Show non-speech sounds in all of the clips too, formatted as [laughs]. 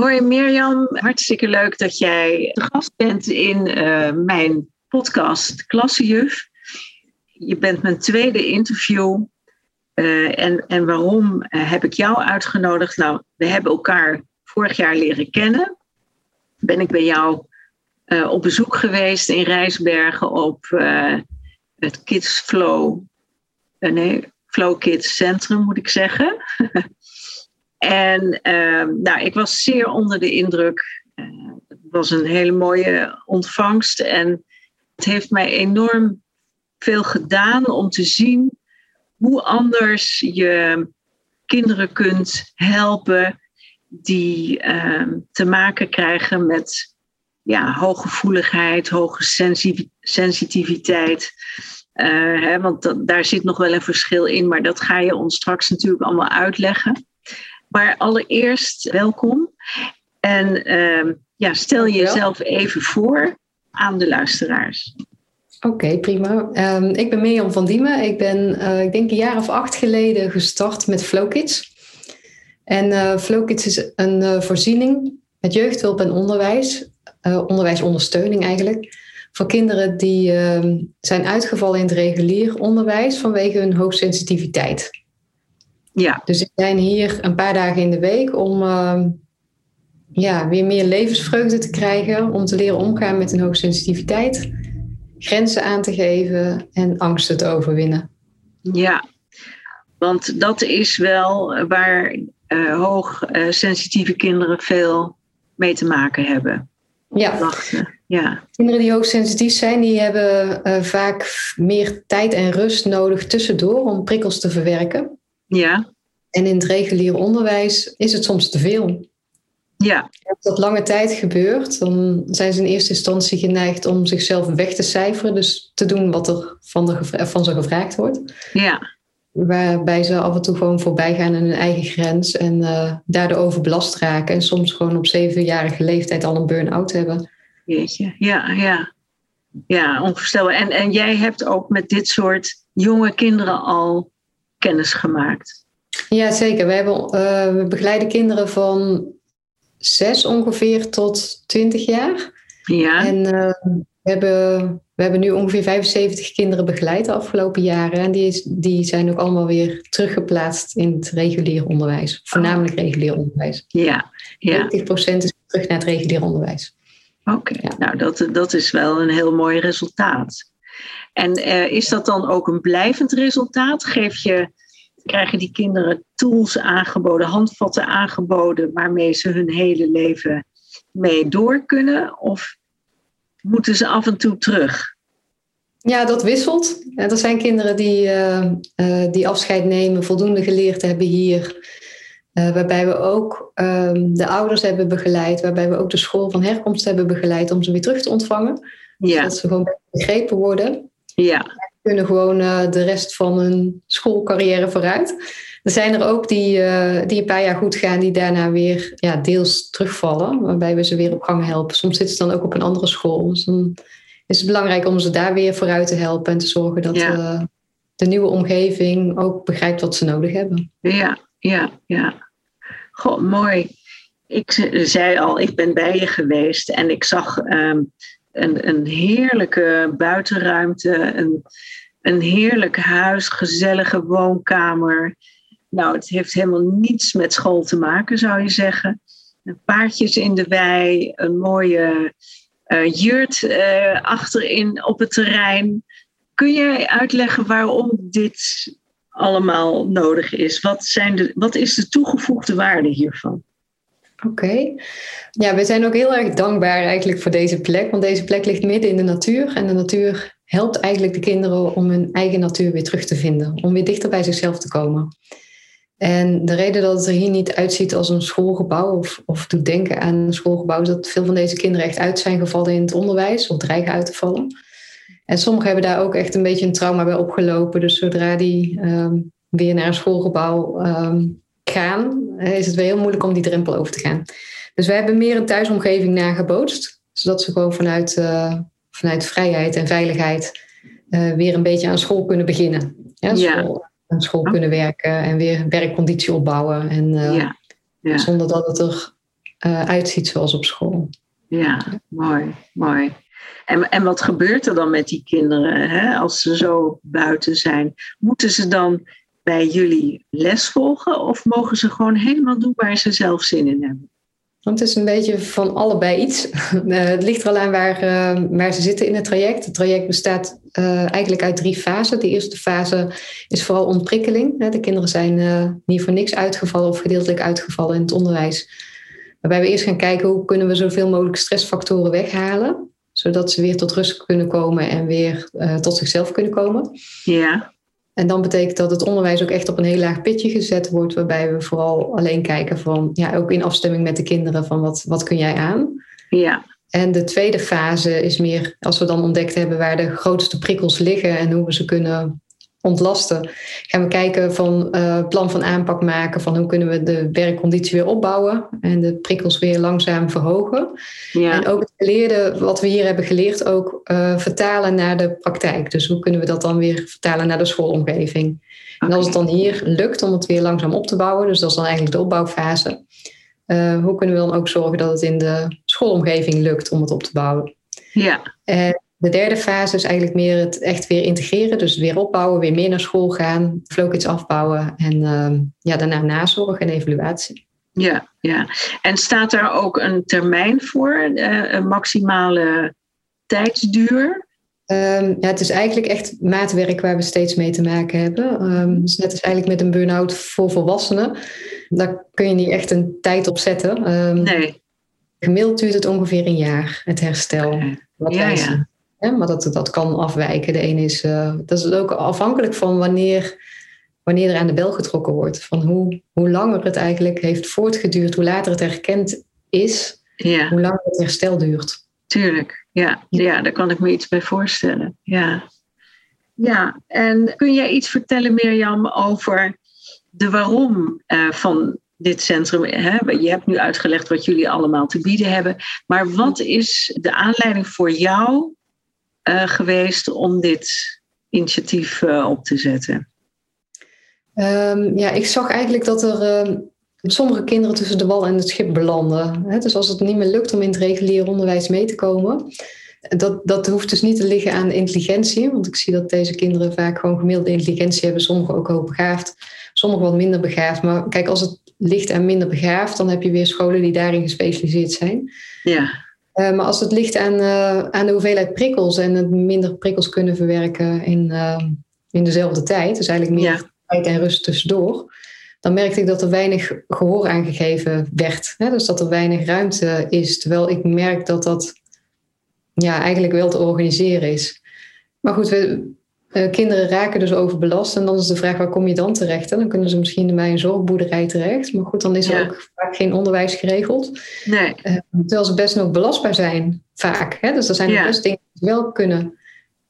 Hoi Mirjam, hartstikke leuk dat jij gast bent in uh, mijn podcast Klassejuf. Je bent mijn tweede interview. Uh, en, en waarom uh, heb ik jou uitgenodigd? Nou, we hebben elkaar vorig jaar leren kennen. Ben ik bij jou op bezoek geweest in Rijsbergen op het Kids Flow, nee, Flow Kids Centrum moet ik zeggen. [laughs] En ehm, nou, ik was zeer onder de indruk. Uh, het was een hele mooie ontvangst. En het heeft mij enorm veel gedaan om te zien hoe anders je kinderen kunt helpen die ehm, te maken krijgen met ja, hooggevoeligheid, hoge sensitiviteit. Uh, hè, want daar zit nog wel een verschil in, maar dat ga je ons straks natuurlijk allemaal uitleggen. Maar allereerst welkom. En uh, ja, stel jezelf even voor aan de luisteraars. Oké, prima. Um, ik ben Mirjam van Diemen. Ik ben, uh, ik denk een jaar of acht geleden gestart met Flowkids. En uh, Flowkids is een uh, voorziening met jeugdhulp en onderwijs, onderwijsondersteuning eigenlijk, voor kinderen die ehm, zijn uitgevallen in het regulier onderwijs vanwege hun hoogsensitiviteit. Ja. Dus we zijn hier een paar dagen in de week om uh, ja, weer meer levensvreugde te krijgen, om te leren omgaan met een hoogsensitiviteit, grenzen aan te geven en angsten te overwinnen. Ja, want dat is wel waar uh, hoogsensitieve kinderen veel mee te maken hebben. Ja. Wachten. ja. Kinderen die hoogsensitief zijn, die hebben uh, vaak meer tijd en rust nodig tussendoor om prikkels te verwerken. Ja. En in het reguliere onderwijs is het soms te veel. Ja. Als dat lange tijd gebeurt, dan zijn ze in eerste instantie geneigd om zichzelf weg te cijferen. Dus te doen wat er van, de, van ze gevraagd wordt. Ja. Waarbij ze af en toe gewoon voorbij gaan aan hun eigen grens en uh, daardoor overbelast raken. En soms gewoon op zevenjarige leeftijd al een burn-out hebben. Jeetje, ja, ja. Ja, onvoorstelbaar. En, en jij hebt ook met dit soort jonge kinderen al kennis gemaakt. Ja, zeker. We, hebben, uh, we begeleiden kinderen van zes ongeveer tot twintig jaar. Ja. En uh, we, hebben, we hebben nu ongeveer 75 kinderen begeleid de afgelopen jaren. En die, die zijn ook allemaal weer teruggeplaatst in het regulier onderwijs. Voornamelijk regulier onderwijs. Ja. ja. 90% is terug naar het regulier onderwijs. Oké, ja. nou dat, dat is wel een heel mooi resultaat. En uh, is dat dan ook een blijvend resultaat? Geef je krijgen die kinderen tools aangeboden, handvatten aangeboden waarmee ze hun hele leven mee door kunnen? Of moeten ze af en toe terug? Ja, dat wisselt. Er zijn kinderen die, uh, uh, die afscheid nemen, voldoende geleerd hebben hier. Uh, waarbij we ook ehm, de ouders hebben begeleid, waarbij we ook de school van herkomst hebben begeleid om ze weer terug te ontvangen. Ja. Zodat ze gewoon begrepen worden. Ja kunnen gewoon uh, de rest van hun schoolcarrière vooruit. Er zijn er ook die, uh, die een paar jaar goed gaan, die daarna weer ja, deels terugvallen, waarbij we ze weer op gang helpen. Soms zitten ze dan ook op een andere school. Dus dan is het belangrijk om ze daar weer vooruit te helpen en te zorgen dat uh, de nieuwe omgeving ook begrijpt wat ze nodig hebben. Ja, ja, ja. Goh, mooi. Ik zei al, ik ben bij je geweest en ik zag um, een, een heerlijke buitenruimte, een, een heerlijk huis, gezellige woonkamer. Nou, het heeft helemaal niets met school te maken, zou je zeggen. Paardjes in de wei, een mooie uh, jurt uh, achterin op het terrein. Kun jij uitleggen waarom dit allemaal nodig is? Wat, zijn de, wat is de toegevoegde waarde hiervan? Oké. Ja, we zijn ook heel erg dankbaar eigenlijk voor deze plek, want deze plek ligt midden in de natuur en de natuur helpt eigenlijk de kinderen om hun eigen natuur weer terug te vinden, om weer dichter bij zichzelf te komen. En de reden dat het er hier niet uitziet als een schoolgebouw of, of doet denken aan een schoolgebouw, is dat veel van deze kinderen echt uit zijn gevallen in het onderwijs of dreigen uit te vallen. En sommigen hebben daar ook echt een beetje een trauma bij opgelopen. Dus zodra die ehm, weer naar een schoolgebouw ehm, gaan, is het weer heel moeilijk om die drempel over te gaan. Dus wij hebben meer een thuisomgeving nagebootst, zodat ze gewoon vanuit, uh, vanuit vrijheid en veiligheid uh, weer een beetje aan school kunnen beginnen. Ja, school, aan school kunnen werken en weer werkconditie opbouwen. En, uh, ja. Ja. Zonder dat het er uitziet zoals op school. Ja, mooi, mooi. En, en wat gebeurt er dan met die kinderen hè, als ze zo buiten zijn? Moeten ze dan bij jullie les volgen of mogen ze gewoon helemaal doen waar ze zelf zin in hebben? Want het is een beetje van allebei iets. [laughs] Eh, het ligt er al aan waar, uh, waar ze zitten in het traject. Het traject bestaat uh, eigenlijk uit drie fasen. De eerste fase is vooral ontprikkeling. De kinderen zijn niet voor niks uitgevallen of gedeeltelijk uitgevallen in het onderwijs. Waarbij we eerst gaan kijken hoe kunnen we zoveel mogelijk stressfactoren weghalen. Zodat ze weer tot rust kunnen komen en weer tot zichzelf kunnen komen. Ja. En dan betekent dat het onderwijs ook echt op een heel laag pitje gezet wordt, waarbij we vooral alleen kijken van, ja, ook in afstemming met de kinderen, van wat, wat kun jij aan? Ja. En de tweede fase is meer als we dan ontdekt hebben waar de grootste prikkels liggen en hoe we ze kunnen ontlasten. Gaan we kijken van uh, plan van aanpak maken van hoe kunnen we de werkconditie weer opbouwen en de prikkels weer langzaam verhogen. Ja. En ook het geleerde, wat we hier hebben geleerd, ook uh, vertalen naar de praktijk. Dus hoe kunnen we dat dan weer vertalen naar de schoolomgeving. En als het dan hier lukt om het weer langzaam op te bouwen, dus dat is dan eigenlijk de opbouwfase. Uh, hoe kunnen we dan ook zorgen dat het in de schoolomgeving lukt om het op te bouwen? Ja. En de derde fase is eigenlijk meer het echt weer integreren. Dus weer opbouwen, weer meer naar school gaan, flowkits afbouwen en uh, ja, daarna nazorg en evaluatie. Ja, ja, en staat daar ook een termijn voor, uh, een maximale tijdsduur? Um, ja, het is eigenlijk echt maatwerk waar we steeds mee te maken hebben. Um, dus net als eigenlijk met een burn-out voor volwassenen. Daar kun je niet echt een tijd op zetten. Um, nee. Gemiddeld duurt het ongeveer een jaar, het herstel. Wat ja, ja. Maar dat, dat kan afwijken. De ene is, uh, dat is ook afhankelijk van wanneer, wanneer er aan de bel getrokken wordt. Van hoe, hoe langer het eigenlijk heeft voortgeduurd, hoe later het herkend is, ja. hoe langer het herstel duurt. Tuurlijk, ja. ja, daar kan ik me iets bij voorstellen. Ja. ja, en kun jij iets vertellen, Mirjam, over de waarom uh, van dit centrum. Hè? Je hebt nu uitgelegd wat jullie allemaal te bieden hebben. Maar wat is de aanleiding voor jou uh, geweest om dit initiatief uh, op te zetten? Um, ja, ik zag eigenlijk dat er uh, sommige kinderen tussen de wal en het schip belanden. Hè? Dus als het niet meer lukt om in het reguliere onderwijs mee te komen, dat, dat hoeft dus niet te liggen aan intelligentie, want ik zie dat deze kinderen vaak gewoon gemiddelde intelligentie hebben, sommigen ook hoogbegaafd, sommigen wat minder begaafd. Maar kijk, als het ligt aan minder begaafd, dan heb je weer scholen die daarin gespecialiseerd zijn. Ja. Uh, maar als het ligt aan, uh, aan de hoeveelheid prikkels en het minder prikkels kunnen verwerken in, uh, in dezelfde tijd, dus eigenlijk meer ja. tijd en rust tussendoor, dan merkte ik dat er weinig gehoor aangegeven werd. Hè? Dus dat er weinig ruimte is. Terwijl ik merk dat dat ja, eigenlijk wel te organiseren is. Maar goed, we, uh, kinderen raken dus overbelast. En dan is de vraag, waar kom je dan terecht? Hè? Dan kunnen ze misschien bij een zorgboerderij terecht. Maar goed, dan is er Ja. ook vaak geen onderwijs geregeld. Nee, Uh, terwijl ze best nog belastbaar zijn, vaak. Hè? Dus er zijn Ja. best dingen die ze wel kunnen.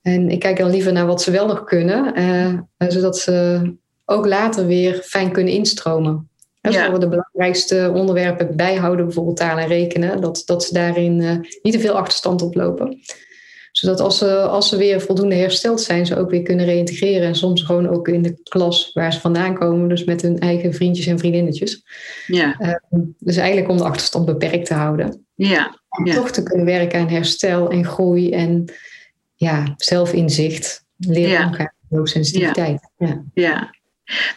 En ik kijk dan liever naar wat ze wel nog kunnen. eh, eh, zodat ze ook later weer fijn kunnen instromen. Hè, Ja. Zodat we de belangrijkste onderwerpen bijhouden, bijvoorbeeld taal en rekenen. Dat, dat ze daarin eh, niet te veel achterstand oplopen zodat als ze, als ze weer voldoende hersteld zijn, ze ook weer kunnen reïntegreren. En soms gewoon ook in de klas waar ze vandaan komen, dus met hun eigen vriendjes en vriendinnetjes. ja, Uh, dus eigenlijk om de achterstand beperkt te houden. ja, Om Ja. toch te kunnen werken aan herstel en groei en ja, zelfinzicht. Leren Ja. met hoogsensitiviteit. Ja. ja.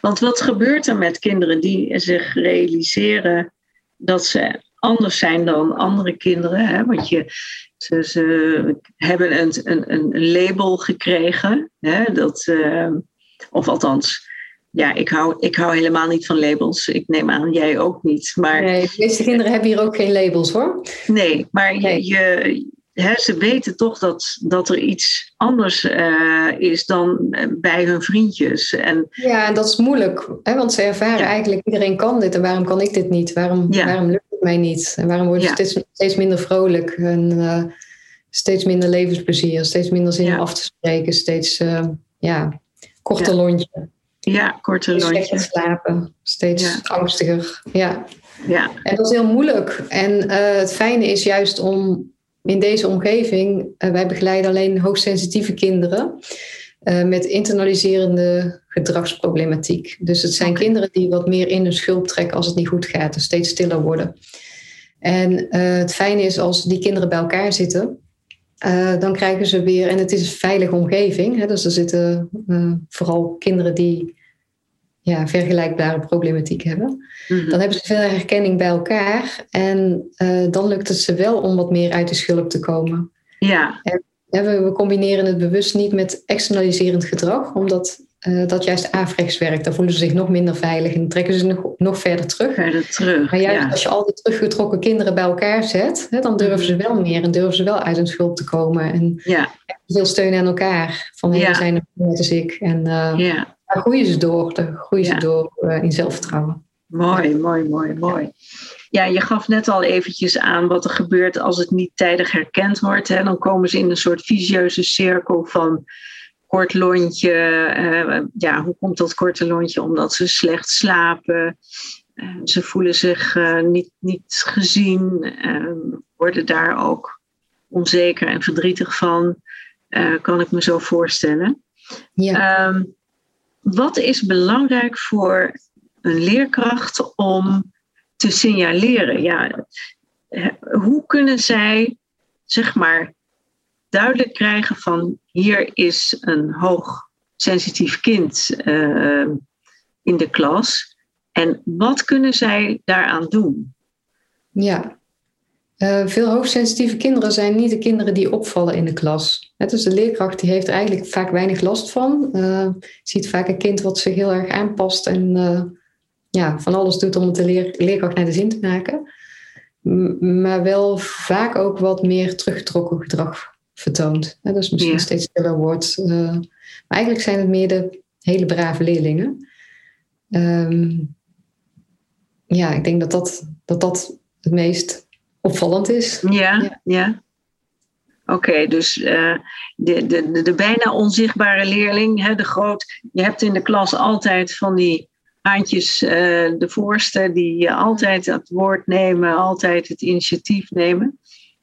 Want wat gebeurt er met kinderen die zich realiseren dat ze anders zijn dan andere kinderen? Hè? Want je, ze, ze hebben een, een, een label gekregen. Hè? Dat, eh, of althans, ja, ik hou, ik hou helemaal niet van labels. Ik neem aan, jij ook niet. Maar Nee, de meeste kinderen hebben hier ook geen labels hoor. Nee, maar je, ze weten toch dat, dat er iets anders uh, is dan bij hun vriendjes. En, ja, en dat is moeilijk, hè, want ze ervaren eigenlijk iedereen kan dit en waarom kan ik dit niet? Waarom, waarom lukt mij niet? En waarom worden ze steeds, steeds minder vrolijk en uh, steeds minder levensplezier, steeds minder zin om af te spreken, steeds uh, ja, korter lontje. Ja, korter lontje. slapen, steeds angstiger. Ja. Ja. En dat is heel moeilijk. En het fijne is juist om in deze omgeving, wij begeleiden alleen hoogsensitieve kinderen uh, met internaliserende gedragsproblematiek. Dus het zijn kinderen die wat meer in hun schulp trekken als het niet goed gaat, dus steeds stiller worden. En uh, het fijne is als die kinderen bij elkaar zitten, dan krijgen ze weer, en het is een veilige omgeving, hè, dus er zitten vooral kinderen die ja, vergelijkbare problematiek hebben. Mhm. Dan hebben ze veel herkenning bij elkaar. En dan lukt het ze wel om wat meer uit de schulp te komen. Ja. En, we, we, combineren het bewust niet met externaliserend gedrag, omdat uh, dat juist averechts werkt. Dan voelen ze zich nog minder veilig en trekken ze nog, nog verder terug. Verder terug. Maar juist als je al die teruggetrokken kinderen bij elkaar zet, hè, dan durven ze wel meer en durven ze wel uit hun schulp te komen. En ja. veel steun aan elkaar. Van ja. zijn er net als ik. En uh, ja. daar groeien ze door. Daar groeien ze door uh, in zelfvertrouwen. Mooi, mooi, mooi, mooi. Ja, je gaf net al eventjes aan wat er gebeurt als het niet tijdig herkend wordt. Hè? Dan komen ze in een soort visieuze cirkel van kort lontje. Uh, ja, hoe komt dat korte lontje? Omdat ze slecht slapen. Uh, ze voelen zich uh, niet, niet gezien. Ehm, worden daar ook onzeker en verdrietig van. kan ik me zo voorstellen. Ja. Um, wat is belangrijk voor een leerkracht om te signaleren. Ja, hoe kunnen zij, zeg maar, duidelijk krijgen van hier is een hoogsensitief kind uh, in de klas. En wat kunnen zij daaraan doen? Ja, uh, veel hoogsensitieve kinderen zijn niet de kinderen die opvallen in de klas. Dus de leerkracht die heeft eigenlijk vaak weinig last van. Uh, ziet vaak een kind wat zich heel erg aanpast en ja, van alles doet om het de leer, leerkracht naar de zin te maken. maar wel vaak ook wat meer teruggetrokken gedrag vertoont. Hè, dus misschien steeds stiller wordt. Uh, maar eigenlijk zijn het meer de hele brave leerlingen. Um, ja, ik denk dat dat, dat, dat het meest opvallend is. Ja, ja. ja. Oké, dus uh, de, de, de, bijna onzichtbare leerling, hè, de groot. Je hebt in de klas altijd van die Haantjes uh, de voorste die altijd het woord nemen, altijd het initiatief nemen.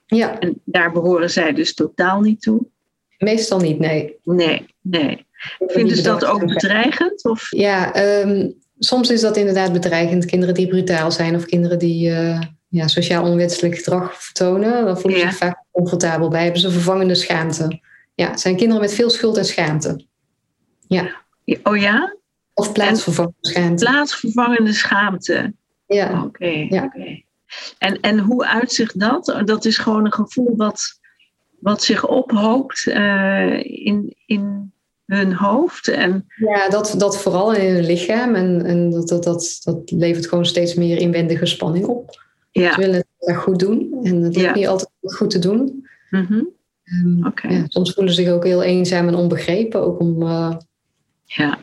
Ja. En daar behoren zij dus totaal niet toe. Meestal niet, nee. Nee, nee. Vinden ze dat ook bedreigend? Of? Ja, um, soms is dat inderdaad bedreigend. Kinderen die brutaal zijn of kinderen die uh, ja, sociaal onwenselijk gedrag vertonen, dan voelen ze zich vaak comfortabel bij. Hebben ze vervangende schaamte. Ja, het zijn kinderen met veel schuld en schaamte. Ja. Oh ja? Of plaatsvervangende schaamte. Plaatsvervangende schaamte. Ja. Oké. ja. En, en hoe uitzicht dat? Dat is gewoon een gevoel wat, wat zich ophoopt uh, in, in hun hoofd. En... Ja, dat, dat vooral in hun lichaam. En, en dat, dat, dat, dat levert gewoon steeds meer inwendige spanning op. Ja. Ze willen het goed doen. En dat is niet altijd goed te doen. Mm -hmm. um, okay. ja, soms voelen ze zich ook heel eenzaam en onbegrepen. Ook om... Uh, ja.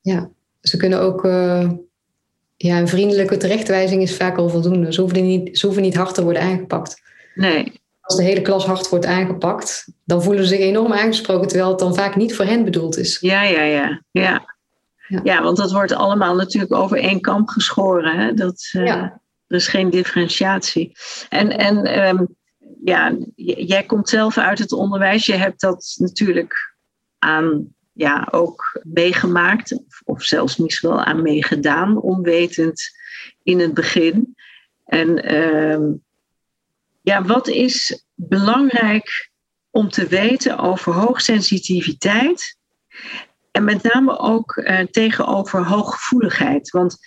Ja, ze kunnen ook. Uh, ja, een vriendelijke terechtwijzing is vaak al voldoende. Ze hoeven, niet, ze hoeven niet hard te worden aangepakt. Nee. Als de hele klas hard wordt aangepakt, dan voelen ze zich enorm aangesproken, terwijl het dan vaak niet voor hen bedoeld is. Ja, ja, ja. Ja, ja. ja want dat wordt allemaal natuurlijk over één kamp geschoren. Hè? Dat, uh, ja. Er is geen differentiatie. En, en um, ja, jij komt zelf uit het onderwijs. Je hebt dat natuurlijk aan ja, ook meegemaakt, of, of, zelfs misschien wel aan meegedaan, onwetend in het begin. En uh, ja, wat is belangrijk om te weten over hoogsensitiviteit? En met name ook uh, tegenover hooggevoeligheid. Want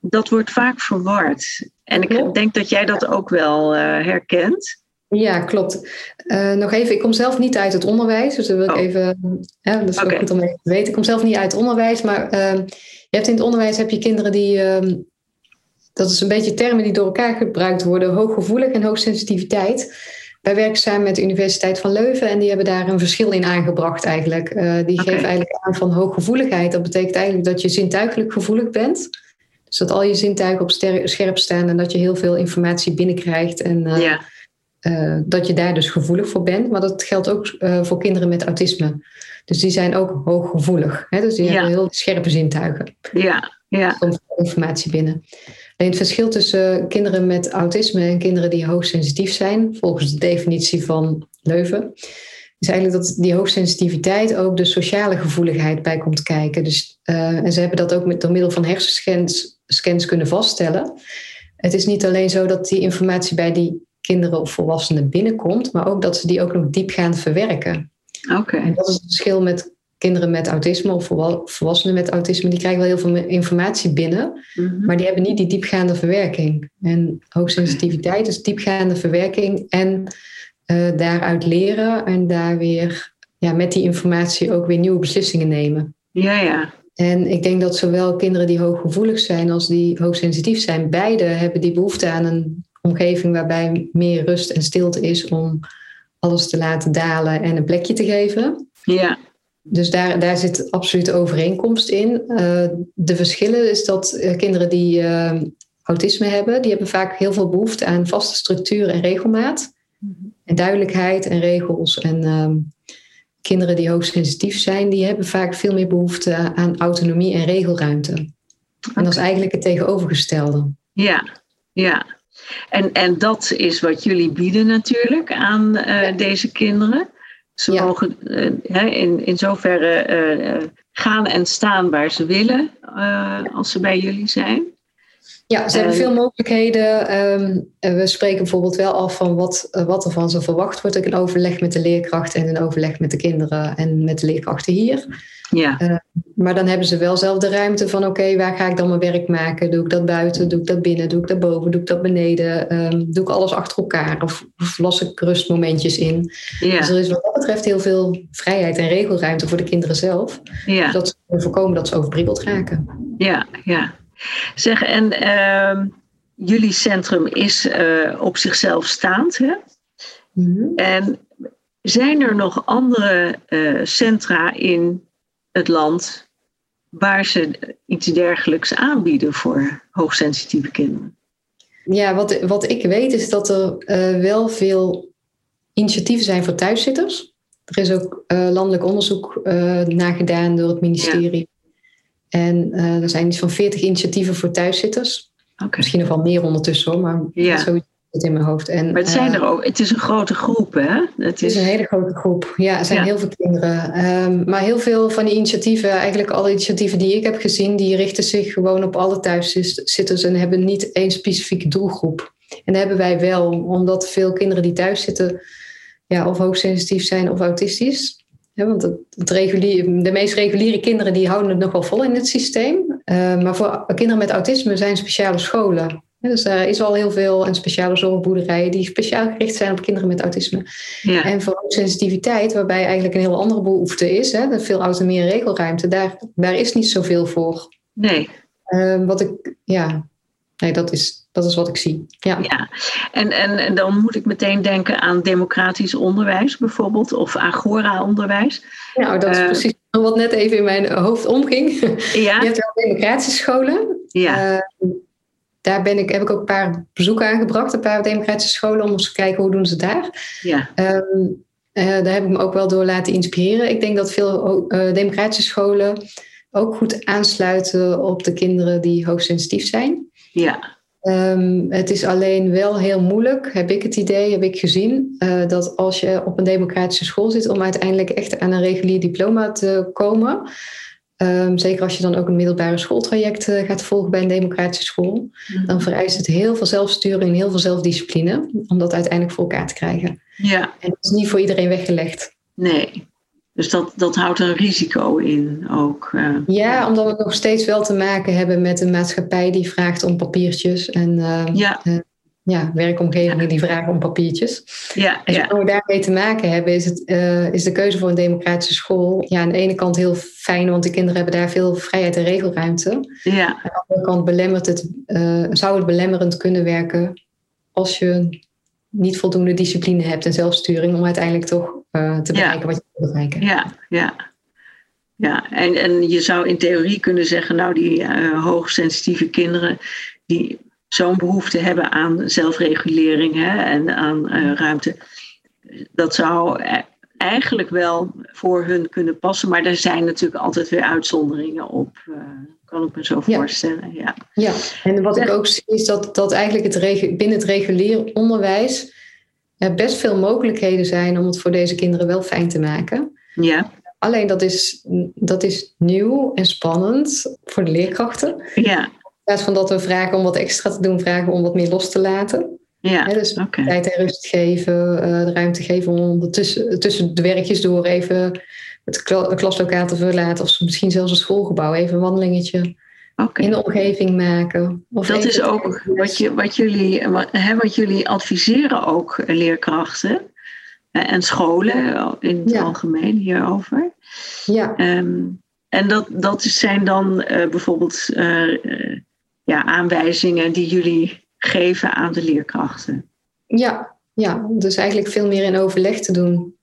dat wordt vaak verward. En ik denk dat jij dat ook wel uh, herkent. Ja, klopt. Uh, nog even, ik kom zelf niet uit het onderwijs, dus dat wil ik oh. even. Ja, dat is okay. goed om even te weten. Ik kom zelf niet uit het onderwijs, maar uh, je hebt in het onderwijs heb je kinderen die. Uh, dat is een beetje termen die door elkaar gebruikt worden: hooggevoelig en hoogsensitiviteit. wij werken samen met de Universiteit van Leuven en die hebben daar een verschil in aangebracht eigenlijk. die geven eigenlijk aan van hooggevoeligheid. Dat betekent eigenlijk dat je zintuigelijk gevoelig bent. Dus dat al je zintuigen op scherp staan en dat je heel veel informatie binnenkrijgt. En ja. Dat je daar dus gevoelig voor bent. Maar dat geldt ook voor kinderen met autisme. Dus die zijn ook hooggevoelig. Hè? Dus die hebben heel scherpe zintuigen. Ja, ja. Komt informatie binnen. En het verschil tussen kinderen met autisme en kinderen die hoogsensitief zijn, volgens de definitie van Leuven, is eigenlijk dat die hoogsensitiviteit ook de sociale gevoeligheid bij komt kijken. Dus, uh, en ze hebben dat ook met, door middel van hersenscans scans kunnen vaststellen. Het is niet alleen zo dat die informatie bij die kinderen of volwassenen binnenkomt, maar ook dat ze die ook nog diep gaan verwerken. Oké. En dat is het verschil met kinderen met autisme of volwassenen met autisme. Die krijgen wel heel veel informatie binnen, mhm. maar die hebben niet die diepgaande verwerking. En hoogsensitiviteit is diepgaande verwerking en uh, daaruit leren en daar weer ja, met die informatie ook weer nieuwe beslissingen nemen. Ja, ja. En ik denk dat zowel kinderen die hooggevoelig zijn als die hoogsensitief zijn, beide hebben die behoefte aan een omgeving waarbij meer rust en stilte is om alles te laten dalen en een plekje te geven. Ja. Dus daar, daar zit absoluut overeenkomst in. Uh, de verschillen is dat uh, kinderen die uh, autisme hebben, die hebben vaak heel veel behoefte aan vaste structuur en regelmaat. Mm-hmm. En duidelijkheid en regels. En ehm, kinderen die hoogsensitief zijn, die hebben vaak veel meer behoefte aan autonomie en regelruimte. En dat is eigenlijk het tegenovergestelde. Ja, ja. En, en dat is wat jullie bieden natuurlijk aan uh, deze kinderen. Ze mogen uh, in, in zoverre uh, gaan en staan waar ze willen als ze bij jullie zijn. Ja, ze hebben veel mogelijkheden. Um, we spreken bijvoorbeeld wel af van wat, wat er van ze verwacht wordt. in overleg met de leerkrachten en in overleg met de kinderen en met de leerkrachten hier. Ja. Uh, maar dan hebben ze wel zelf de ruimte van oké, waar ga ik dan mijn werk maken? Doe ik dat buiten? Doe ik dat binnen? Doe ik dat boven? Doe ik dat beneden? Um, doe ik alles achter elkaar? Of, of las ik rustmomentjes in? Ja. Dus er is wat dat betreft heel veel vrijheid en regelruimte voor de kinderen zelf. Ja. Zodat ze voorkomen dat ze overprikkeld raken. Ja, ja. Zeg, en uh, jullie centrum is uh, op zichzelf staand, hè? Mm -hmm. En zijn er nog andere uh, centra in het land waar ze iets dergelijks aanbieden voor hoogsensitieve kinderen? Ja, wat, wat ik weet is dat er uh, wel veel initiatieven zijn voor thuiszitters. Er is ook landelijk onderzoek naar gedaan door het ministerie. Ja. En er zijn iets van 40 initiatieven voor thuiszitters. Okay. Misschien nog wel meer ondertussen hoor, maar ja. zoiets het in mijn hoofd. En, maar het zijn er ook. Het is een grote groep, hè? Het is, een hele grote groep. Ja, er zijn ja. heel veel kinderen. Um, maar heel veel van die initiatieven, eigenlijk alle initiatieven die ik heb gezien, die richten zich gewoon op alle thuiszitters en hebben niet één specifieke doelgroep. En dat hebben wij wel, omdat veel kinderen die thuis zitten, ja, of hoogsensitief zijn of autistisch. Ja, want het, het regulier, de meest reguliere kinderen die houden het nog wel vol in het systeem. Uh, maar voor kinderen met autisme zijn speciale scholen. Dus er is al heel veel en speciale zorgboerderijen die speciaal gericht zijn op kinderen met autisme. Ja. En voor sensitiviteit, waarbij eigenlijk een heel andere behoefte is, hè, veel autonomie en regelruimte, daar, daar is niet zoveel voor. Nee. Uh, wat ik, ja, nee, dat is, dat is wat ik zie. Ja. ja. En, en, en dan moet ik meteen denken aan democratisch onderwijs bijvoorbeeld, of agora-onderwijs. Nou, dat is uh, precies wat net even in mijn hoofd omging. Ja. [laughs] Je hebt wel democratische scholen. Ja. Uh, daar ben ik, heb ik ook een paar bezoeken aangebracht, een paar democratische scholen, om eens te kijken hoe doen ze daar. Ja. Um, uh, daar heb ik me ook wel door laten inspireren. Ik denk dat veel uh, democratische scholen ook goed aansluiten op de kinderen die hoogsensitief zijn. Ja. Um, het is alleen wel heel moeilijk, heb ik het idee, heb ik gezien, uh, dat als je op een democratische school zit om uiteindelijk echt aan een regulier diploma te komen, Um, zeker als je dan ook een middelbare schooltraject uh, gaat volgen bij een democratische school. Mm-hmm. Dan vereist het heel veel zelfsturing en heel veel zelfdiscipline om dat uiteindelijk voor elkaar te krijgen. Ja. En dat is niet voor iedereen weggelegd. Nee. Dus dat, dat houdt een risico in ook. Uh, ja, omdat we nog steeds wel te maken hebben met een maatschappij die vraagt om papiertjes. En uh, ja ja, werkomgevingen die vragen om papiertjes. Ja, en ja. we daarmee te maken hebben, is, het, is de keuze voor een democratische school ja, aan de ene kant heel fijn, want de kinderen hebben daar veel vrijheid en regelruimte. Ja. Aan de andere kant belemmert het, zou het belemmerend kunnen werken als je niet voldoende discipline hebt en zelfsturing om uiteindelijk toch uh, te bereiken wat je wil bereiken. Ja, ja. Ja, en, en je zou in theorie kunnen zeggen, nou die uh, hoogsensitieve kinderen die zo'n behoefte hebben aan zelfregulering hè, en aan uh, ruimte, dat zou eigenlijk wel voor hun kunnen passen. Maar er zijn natuurlijk altijd weer uitzonderingen op. Uh, kan ik me zo voorstellen. Ja, ja. en wat ik ook zie is dat, dat eigenlijk het binnen het regulier onderwijs er best veel mogelijkheden zijn om het voor deze kinderen wel fijn te maken. Ja. Alleen dat is, dat is nieuw en spannend voor de leerkrachten. Ja. In plaats van dat we vragen om wat extra te doen, vragen we om wat meer los te laten. Ja, dus tijd en rust geven, uh, de ruimte geven om tussen, tussen de werkjes door even het klaslokaal te verlaten. Of misschien zelfs het schoolgebouw, even een wandelingetje in de omgeving maken. Of dat is ook wat, je, wat, jullie, wat, hè, wat jullie adviseren ook eh, leerkrachten eh, en scholen in het algemeen hierover. Ja. Um, en dat, dat zijn dan uh, bijvoorbeeld uh, ja, aanwijzingen die jullie geven aan de leerkrachten. Ja, ja, dus eigenlijk veel meer in overleg te doen.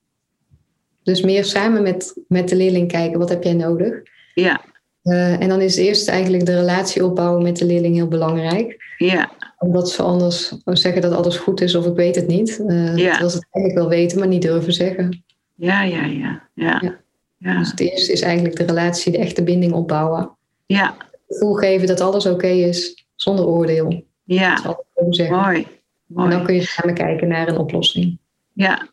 Dus meer samen met, met de leerling kijken, wat heb jij nodig? Ja. Uh, en dan is eerst eigenlijk de relatie opbouwen met de leerling heel belangrijk. Ja. Omdat ze anders zeggen dat alles goed is of ik weet het niet. Uh, ja. Terwijl ze het eigenlijk wel weten, maar niet durven zeggen. Ja, ja, ja. ja. ja. ja. Dus het eerste is eigenlijk de relatie, de echte binding opbouwen. Ja. Het gevoel geven dat alles oké is, zonder oordeel. Ja, mooi. mooi. En dan kun je samen kijken naar een oplossing. Ja,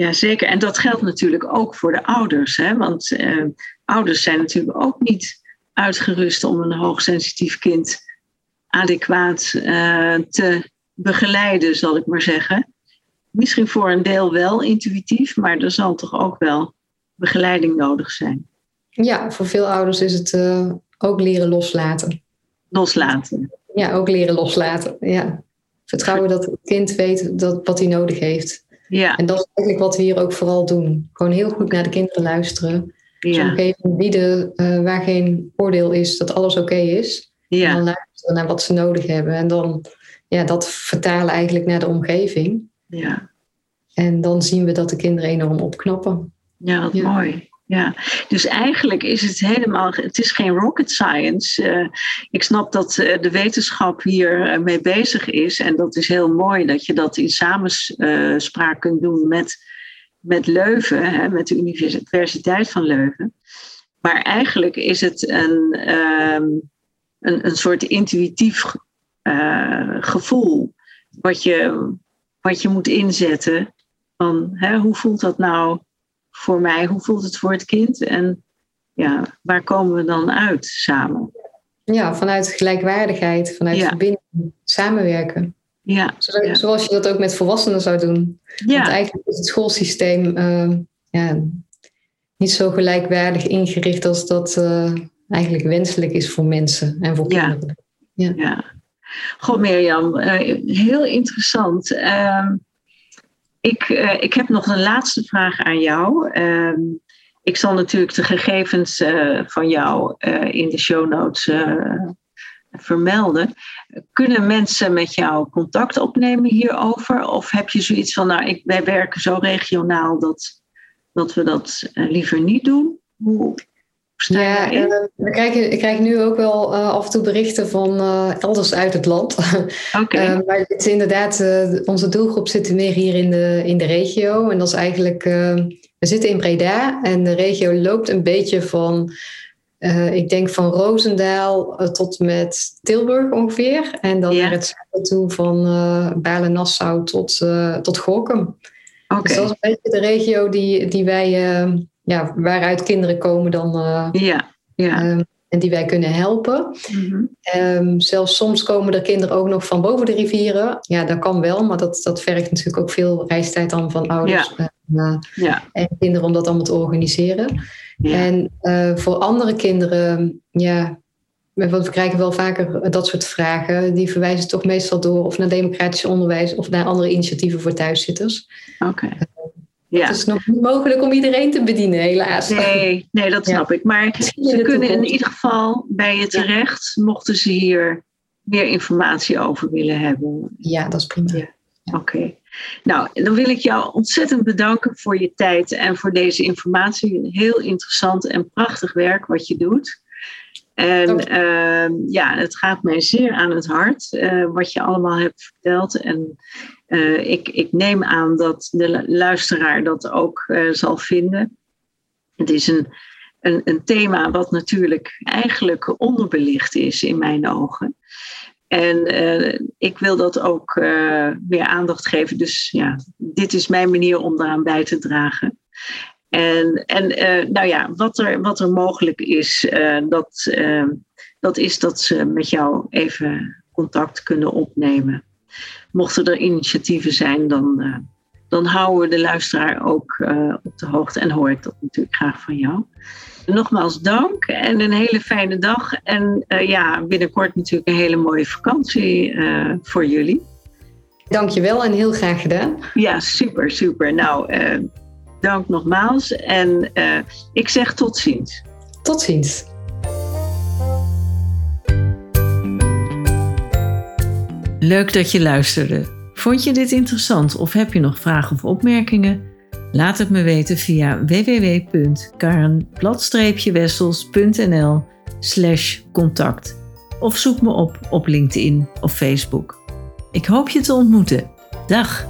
ja, zeker. En dat geldt natuurlijk ook voor de ouders. Hè? Want eh, ouders zijn natuurlijk ook niet uitgerust om een hoogsensitief kind adequaat uh, te begeleiden, zal ik maar zeggen. Misschien voor een deel wel intuïtief, maar er zal toch ook wel begeleiding nodig zijn. Ja, voor veel ouders is het uh, ook leren loslaten. Loslaten. Ja, ook leren loslaten. Ja. Vertrouwen dat het kind weet dat, wat hij nodig heeft. Ja. En dat is eigenlijk wat we hier ook vooral doen. Gewoon heel goed naar de kinderen luisteren. Ja. omgeving bieden uh, waar geen oordeel is, dat alles oké is. Ja. En dan luisteren naar wat ze nodig hebben. En dan ja, dat vertalen eigenlijk naar de omgeving. Ja. En dan zien we dat de kinderen enorm opknappen. Ja, wat mooi. Ja, dus eigenlijk is het helemaal, het is geen rocket science. Uh, ik snap dat uh, de wetenschap hier uh, mee bezig is en dat is heel mooi dat je dat in samenspraak kunt doen met, met Leuven, hè, met de Universiteit van Leuven. Maar eigenlijk is het een, um, een, een soort intuïtief gevoel wat je, wat je moet inzetten van hè, hoe voelt dat nou voor mij, hoe voelt het voor het kind en ja, waar komen we dan uit samen? Ja, vanuit gelijkwaardigheid, vanuit ja. verbinding, samenwerken. Ja, zoals, ja. zoals, je dat ook met volwassenen zou doen. Ja. Want eigenlijk is het schoolsysteem uh, ja, niet zo gelijkwaardig ingericht als dat uh, eigenlijk wenselijk is voor mensen en voor kinderen. Ja. ja. Goh, Mirjam, uh, heel interessant. Ehm, ik, ik heb nog een laatste vraag aan jou. Uh, ik zal natuurlijk de gegevens van jou eh, in de show notes vermelden. Kunnen mensen met jou contact opnemen hierover? Of heb je zoiets van, nou, ik, wij werken zo regionaal dat, dat we dat liever niet doen? Hoe, ja, uh, we krijgen, ik krijg nu ook wel uh, af en toe berichten van uh, elders uit het land. [laughs] Okay. maar het is inderdaad, onze doelgroep zit meer hier in de, in de regio. En dat is eigenlijk, we zitten in Breda en de regio loopt een beetje van, ik denk van Roosendaal tot met Tilburg ongeveer. En dan Ja. naar het zuiden toe van Balen-Nassau tot, tot Gorkum. Oké. Dus dat is een beetje de regio die, die wij ja, waaruit kinderen komen dan. Uh, Ja, ja. um, en die wij kunnen helpen. Mhm. Um, zelfs soms komen er kinderen ook nog van boven de rivieren. Ja, dat kan wel, maar dat, dat vergt natuurlijk ook veel reistijd dan van ouders en, uh, ja, en kinderen om dat allemaal te organiseren. Ja. En uh, voor andere kinderen, ja, want we krijgen wel vaker dat soort vragen. Die verwijzen toch meestal door of naar democratisch onderwijs of naar andere initiatieven voor thuiszitters. Oké. Ja. Het is nog niet mogelijk om iedereen te bedienen, helaas. Nee, nee, dat Ja. snap ik. Maar ze kunnen in ieder geval bij je terecht, mochten ze hier meer informatie over willen hebben. Ja, dat is prima. Ja. Oké. Nou, dan wil ik jou ontzettend bedanken voor je tijd en voor deze informatie. Heel interessant en prachtig werk wat je doet. En uh, ja, het gaat mij zeer aan het hart uh, wat je allemaal hebt verteld. En uh, ik, ik neem aan dat de luisteraar dat ook uh, zal vinden. Het is een, een, een thema wat natuurlijk eigenlijk onderbelicht is in mijn ogen. En ik wil dat ook weer aandacht geven. Dus ja, dit is mijn manier om daaraan bij te dragen. En, en uh, nou ja, wat er, wat er mogelijk is, dat, dat is dat ze met jou even contact kunnen opnemen. Mochten er initiatieven zijn, dan, dan houden we de luisteraar ook op de hoogte en hoor ik dat natuurlijk graag van jou. Nogmaals dank en een hele fijne dag. En ja, binnenkort natuurlijk een hele mooie vakantie voor jullie. Dankjewel en heel graag gedaan. Ja, super, super. Nou, dank nogmaals en uh, ik zeg tot ziens. Tot ziens. Leuk dat je luisterde. Vond je dit interessant of heb je nog vragen of opmerkingen? Laat het me weten via www.karenblad-wessels.nl slash contact of zoek me op op LinkedIn of Facebook. Ik hoop je te ontmoeten. Dag!